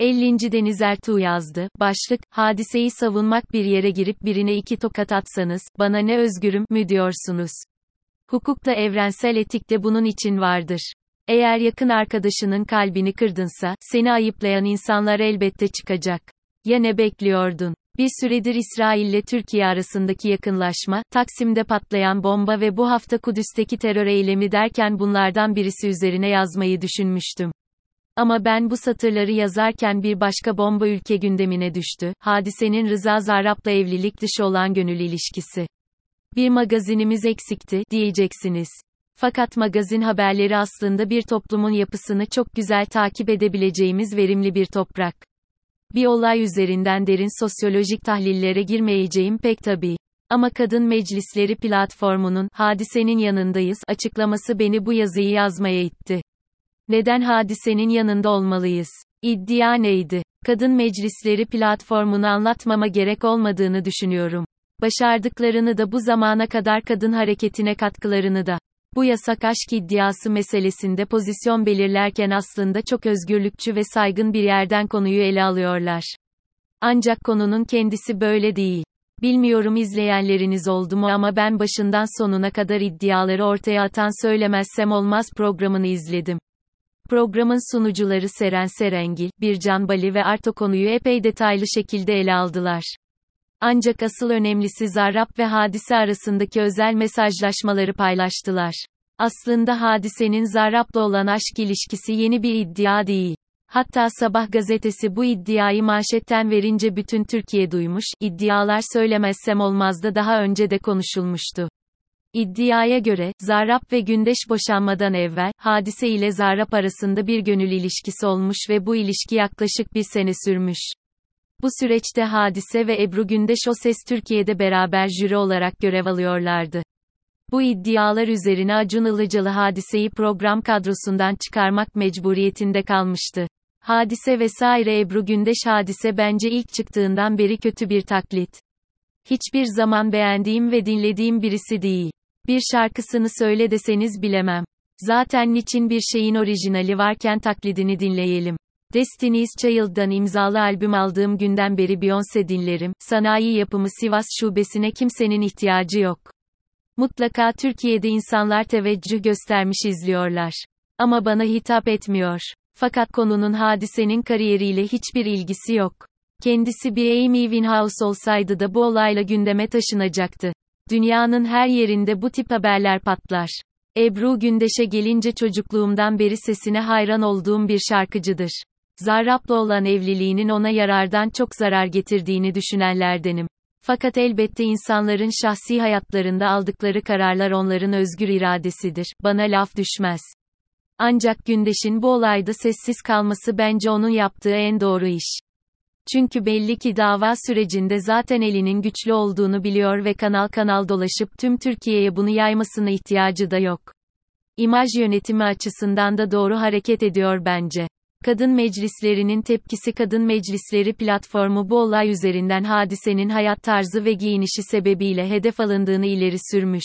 50. Deniz Ertuğ yazdı. Başlık, hadiseyi savunmak bir yere girip birine iki tokat atsanız, bana ne özgürüm, mü diyorsunuz? Hukukta evrensel etikte bunun için vardır. Eğer yakın arkadaşının kalbini kırdınsa, seni ayıplayan insanlar elbette çıkacak. Ya ne bekliyordun? Bir süredir İsrail ile Türkiye arasındaki yakınlaşma, Taksim'de patlayan bomba ve bu hafta Kudüs'teki terör eylemi derken bunlardan birisi üzerine yazmayı düşünmüştüm. Ama ben bu satırları yazarken bir başka bomba ülke gündemine düştü. Hadisenin Rıza Zarrab'la evlilik dışı olan gönül ilişkisi. Bir magazinimiz eksikti, diyeceksiniz. Fakat magazin haberleri aslında bir toplumun yapısını çok güzel takip edebileceğimiz verimli bir toprak. Bir olay üzerinden derin sosyolojik tahlillere girmeyeceğim pek tabii. Ama Kadın Meclisleri platformunun, hadisenin yanındayız, açıklaması beni bu yazıyı yazmaya itti. Neden hadisenin yanında olmalıyız? İddia neydi? Kadın Meclisleri platformunu anlatmama gerek olmadığını düşünüyorum. Başardıklarını da bu zamana kadar kadın hareketine katkılarını da. Bu yasak aşk iddiası meselesinde pozisyon belirlerken aslında çok özgürlükçü ve saygın bir yerden konuyu ele alıyorlar. Ancak konunun kendisi böyle değil. Bilmiyorum izleyenleriniz oldu mu ama ben başından sonuna kadar iddiaları ortaya atan söylemezsem olmaz programını izledim. Programın sunucuları Seren Serengil, Bircan Bali ve Arto konuyu epey detaylı şekilde ele aldılar. Ancak asıl önemlisi Zarrab ve Hadise arasındaki özel mesajlaşmaları paylaştılar. Aslında Hadise'nin Zarrab'la olan aşk ilişkisi yeni bir iddia değil. Hatta Sabah gazetesi bu iddiayı manşetten verince bütün Türkiye duymuş, iddialar söylemezsem olmazdı daha önce de konuşulmuştu. İddiaya göre, Zarrab ve Gündeş boşanmadan evvel, Hadise ile Zarrab arasında bir gönül ilişkisi olmuş ve bu ilişki yaklaşık bir sene sürmüş. Bu süreçte Hadise ve Ebru Gündeş O Ses Türkiye'de beraber jüri olarak görev alıyorlardı. Bu iddialar üzerine Acun Ilıcalı Hadise'yi program kadrosundan çıkarmak mecburiyetinde kalmıştı. Hadise vesaire Ebru Gündeş Hadise bence ilk çıktığından beri kötü bir taklit. Hiçbir zaman beğendiğim ve dinlediğim birisi değil. Bir şarkısını söyle deseniz bilemem. Zaten niçin bir şeyin orijinali varken taklidini dinleyelim. Destiny's Child'dan imzalı albüm aldığım günden beri Beyoncé dinlerim. Sanayi yapımı Sivas şubesine kimsenin ihtiyacı yok. Mutlaka Türkiye'de insanlar teveccüh göstermiş izliyorlar. Ama bana hitap etmiyor. Fakat konunun hadisenin kariyeriyle hiçbir ilgisi yok. Kendisi bir Amy Winehouse olsaydı da bu olayla gündeme taşınacaktı. Dünyanın her yerinde bu tip haberler patlar. Ebru Gündeş'e gelince çocukluğumdan beri sesine hayran olduğum bir şarkıcıdır. Zarrab'la olan evliliğinin ona yarardan çok zarar getirdiğini düşünenlerdenim. Fakat elbette insanların şahsi hayatlarında aldıkları kararlar onların özgür iradesidir. Bana laf düşmez. Ancak Gündeş'in bu olayda sessiz kalması bence onun yaptığı en doğru iş. Çünkü belli ki dava sürecinde zaten elinin güçlü olduğunu biliyor ve kanal kanal dolaşıp tüm Türkiye'ye bunu yaymasına ihtiyacı da yok. İmaj yönetimi açısından da doğru hareket ediyor bence. Kadın meclislerinin tepkisi Kadın Meclisleri platformu bu olay üzerinden hadisenin hayat tarzı ve giyinişi sebebiyle hedef alındığını ileri sürmüş.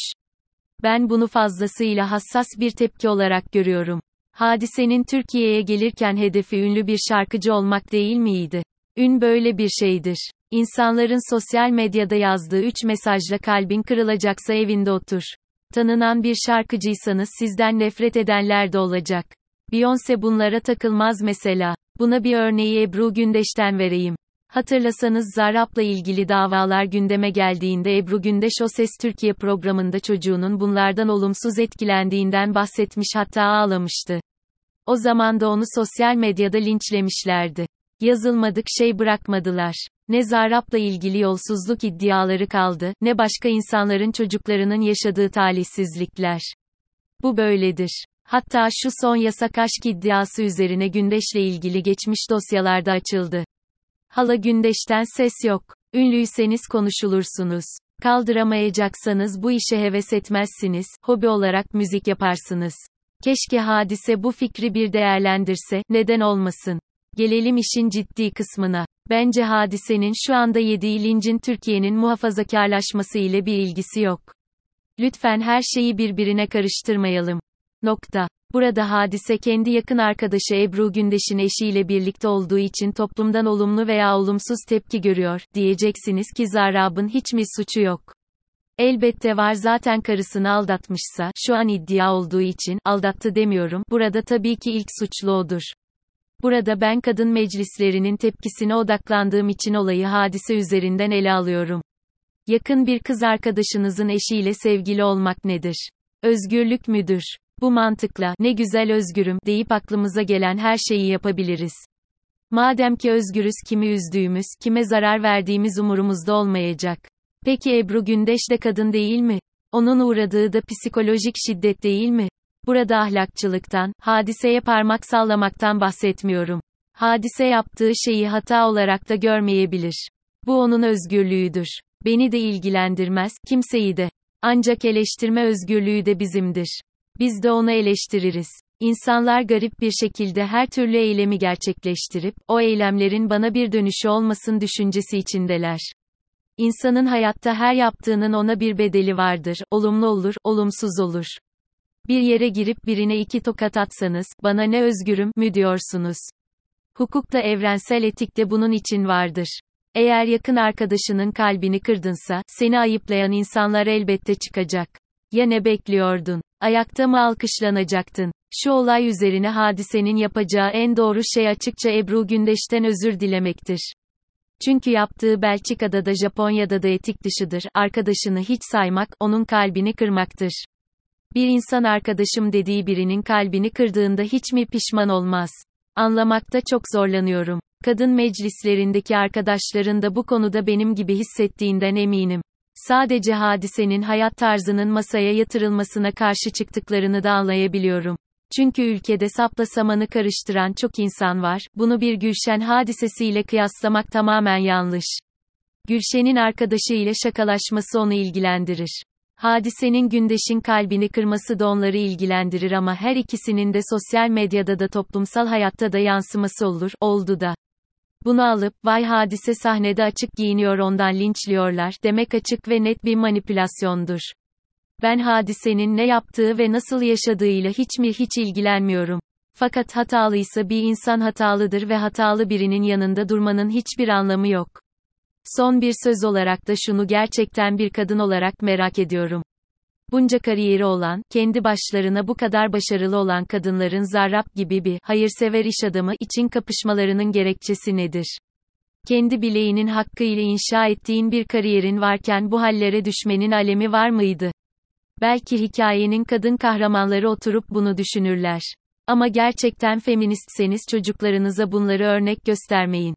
Ben bunu fazlasıyla hassas bir tepki olarak görüyorum. Hadisenin Türkiye'ye gelirken hedefi ünlü bir şarkıcı olmak değil miydi? Ün böyle bir şeydir. İnsanların sosyal medyada yazdığı üç mesajla kalbin kırılacaksa evinde otur. Tanınan bir şarkıcıysanız sizden nefret edenler de olacak. Beyoncé bunlara takılmaz mesela. Buna bir örneği Ebru Gündeş'ten vereyim. Hatırlasanız Zarrab'la ilgili davalar gündeme geldiğinde Ebru Gündeş O Ses Türkiye programında çocuğunun bunlardan olumsuz etkilendiğinden bahsetmiş hatta ağlamıştı. O zaman da onu sosyal medyada linçlemişlerdi. Yazılmadık şey bırakmadılar. Ne Zarrab'la ilgili yolsuzluk iddiaları kaldı, ne başka insanların çocuklarının yaşadığı talihsizlikler. Bu böyledir. Hatta şu son yasak aşk iddiası üzerine Gündeş'le ilgili geçmiş dosyalarda açıldı. Hala Gündeş'ten ses yok. Ünlüyseniz konuşulursunuz. Kaldıramayacaksanız bu işe heves etmezsiniz, hobi olarak müzik yaparsınız. Keşke hadise bu fikri bir değerlendirse, neden olmasın? Gelelim işin ciddi kısmına. Bence hadisenin şu anda yediği lincin Türkiye'nin muhafazakarlaşması ile bir ilgisi yok. Lütfen her şeyi birbirine karıştırmayalım. Nokta. Burada hadise kendi yakın arkadaşı Ebru Gündeş'in eşiyle birlikte olduğu için toplumdan olumlu veya olumsuz tepki görüyor, diyeceksiniz ki Zarrab'ın hiç mi suçu yok? Elbette var zaten karısını aldatmışsa, şu an iddia olduğu için, aldattı demiyorum, burada tabii ki ilk suçlu odur. Burada ben kadın meclislerinin tepkisine odaklandığım için olayı hadise üzerinden ele alıyorum. Yakın bir kız arkadaşınızın eşiyle sevgili olmak nedir? Özgürlük müdür? Bu mantıkla, ne güzel özgürüm, deyip aklımıza gelen her şeyi yapabiliriz. Madem ki özgürüz kimi üzdüğümüz, kime zarar verdiğimiz umurumuzda olmayacak. Peki Ebru Gündeş de kadın değil mi? Onun uğradığı da psikolojik şiddet değil mi? Burada ahlakçılıktan, hadiseye parmak sallamaktan bahsetmiyorum. Hadise yaptığı şeyi hata olarak da görmeyebilir. Bu onun özgürlüğüdür. Beni de ilgilendirmez, kimseyi de. Ancak eleştirme özgürlüğü de bizimdir. Biz de onu eleştiririz. İnsanlar garip bir şekilde her türlü eylemi gerçekleştirip, o eylemlerin bana bir dönüşü olmasın düşüncesi içindeler. İnsanın hayatta her yaptığının ona bir bedeli vardır, olumlu olur, olumsuz olur. Bir yere girip birine iki tokat atsanız, bana ne özgürüm, mü diyorsunuz? Hukukta evrensel etikte bunun için vardır. Eğer yakın arkadaşının kalbini kırdınsa, seni ayıplayan insanlar elbette çıkacak. Ya ne bekliyordun? Ayakta mı alkışlanacaktın? Şu olay üzerine hadisenin yapacağı en doğru şey açıkça Ebru Gündeş'ten özür dilemektir. Çünkü yaptığı Belçika'da da Japonya'da da etik dışıdır. Arkadaşını hiç saymak, onun kalbini kırmaktır. Bir insan arkadaşım dediği birinin kalbini kırdığında hiç mi pişman olmaz? Anlamakta çok zorlanıyorum. Kadın meclislerindeki arkadaşların da bu konuda benim gibi hissettiğinden eminim. Sadece hadisenin hayat tarzının masaya yatırılmasına karşı çıktıklarını da anlayabiliyorum. Çünkü ülkede sapla samanı karıştıran çok insan var, bunu bir Gülşen hadisesiyle kıyaslamak tamamen yanlış. Gülşen'in arkadaşı ile şakalaşması onu ilgilendirir. Hadisenin Gündeş'in kalbini kırması da onları ilgilendirir ama her ikisinin de sosyal medyada da toplumsal hayatta da yansıması olur, oldu da. Bunu alıp, vay hadise sahnede açık giyiniyor ondan linçliyorlar, demek açık ve net bir manipülasyondur. Ben hadisenin ne yaptığı ve nasıl yaşadığıyla hiç mi hiç ilgilenmiyorum. Fakat hatalıysa bir insan hatalıdır ve hatalı birinin yanında durmanın hiçbir anlamı yok. Son bir söz olarak da şunu gerçekten bir kadın olarak merak ediyorum. Bunca kariyeri olan, kendi başlarına bu kadar başarılı olan kadınların Zarrab gibi bir hayırsever iş adamı için kapışmalarının gerekçesi nedir? Kendi bileğinin hakkı ile inşa ettiğin bir kariyerin varken bu hallere düşmenin alemi var mıydı? Belki hikayenin kadın kahramanları oturup bunu düşünürler. Ama gerçekten feministseniz çocuklarınıza bunları örnek göstermeyin.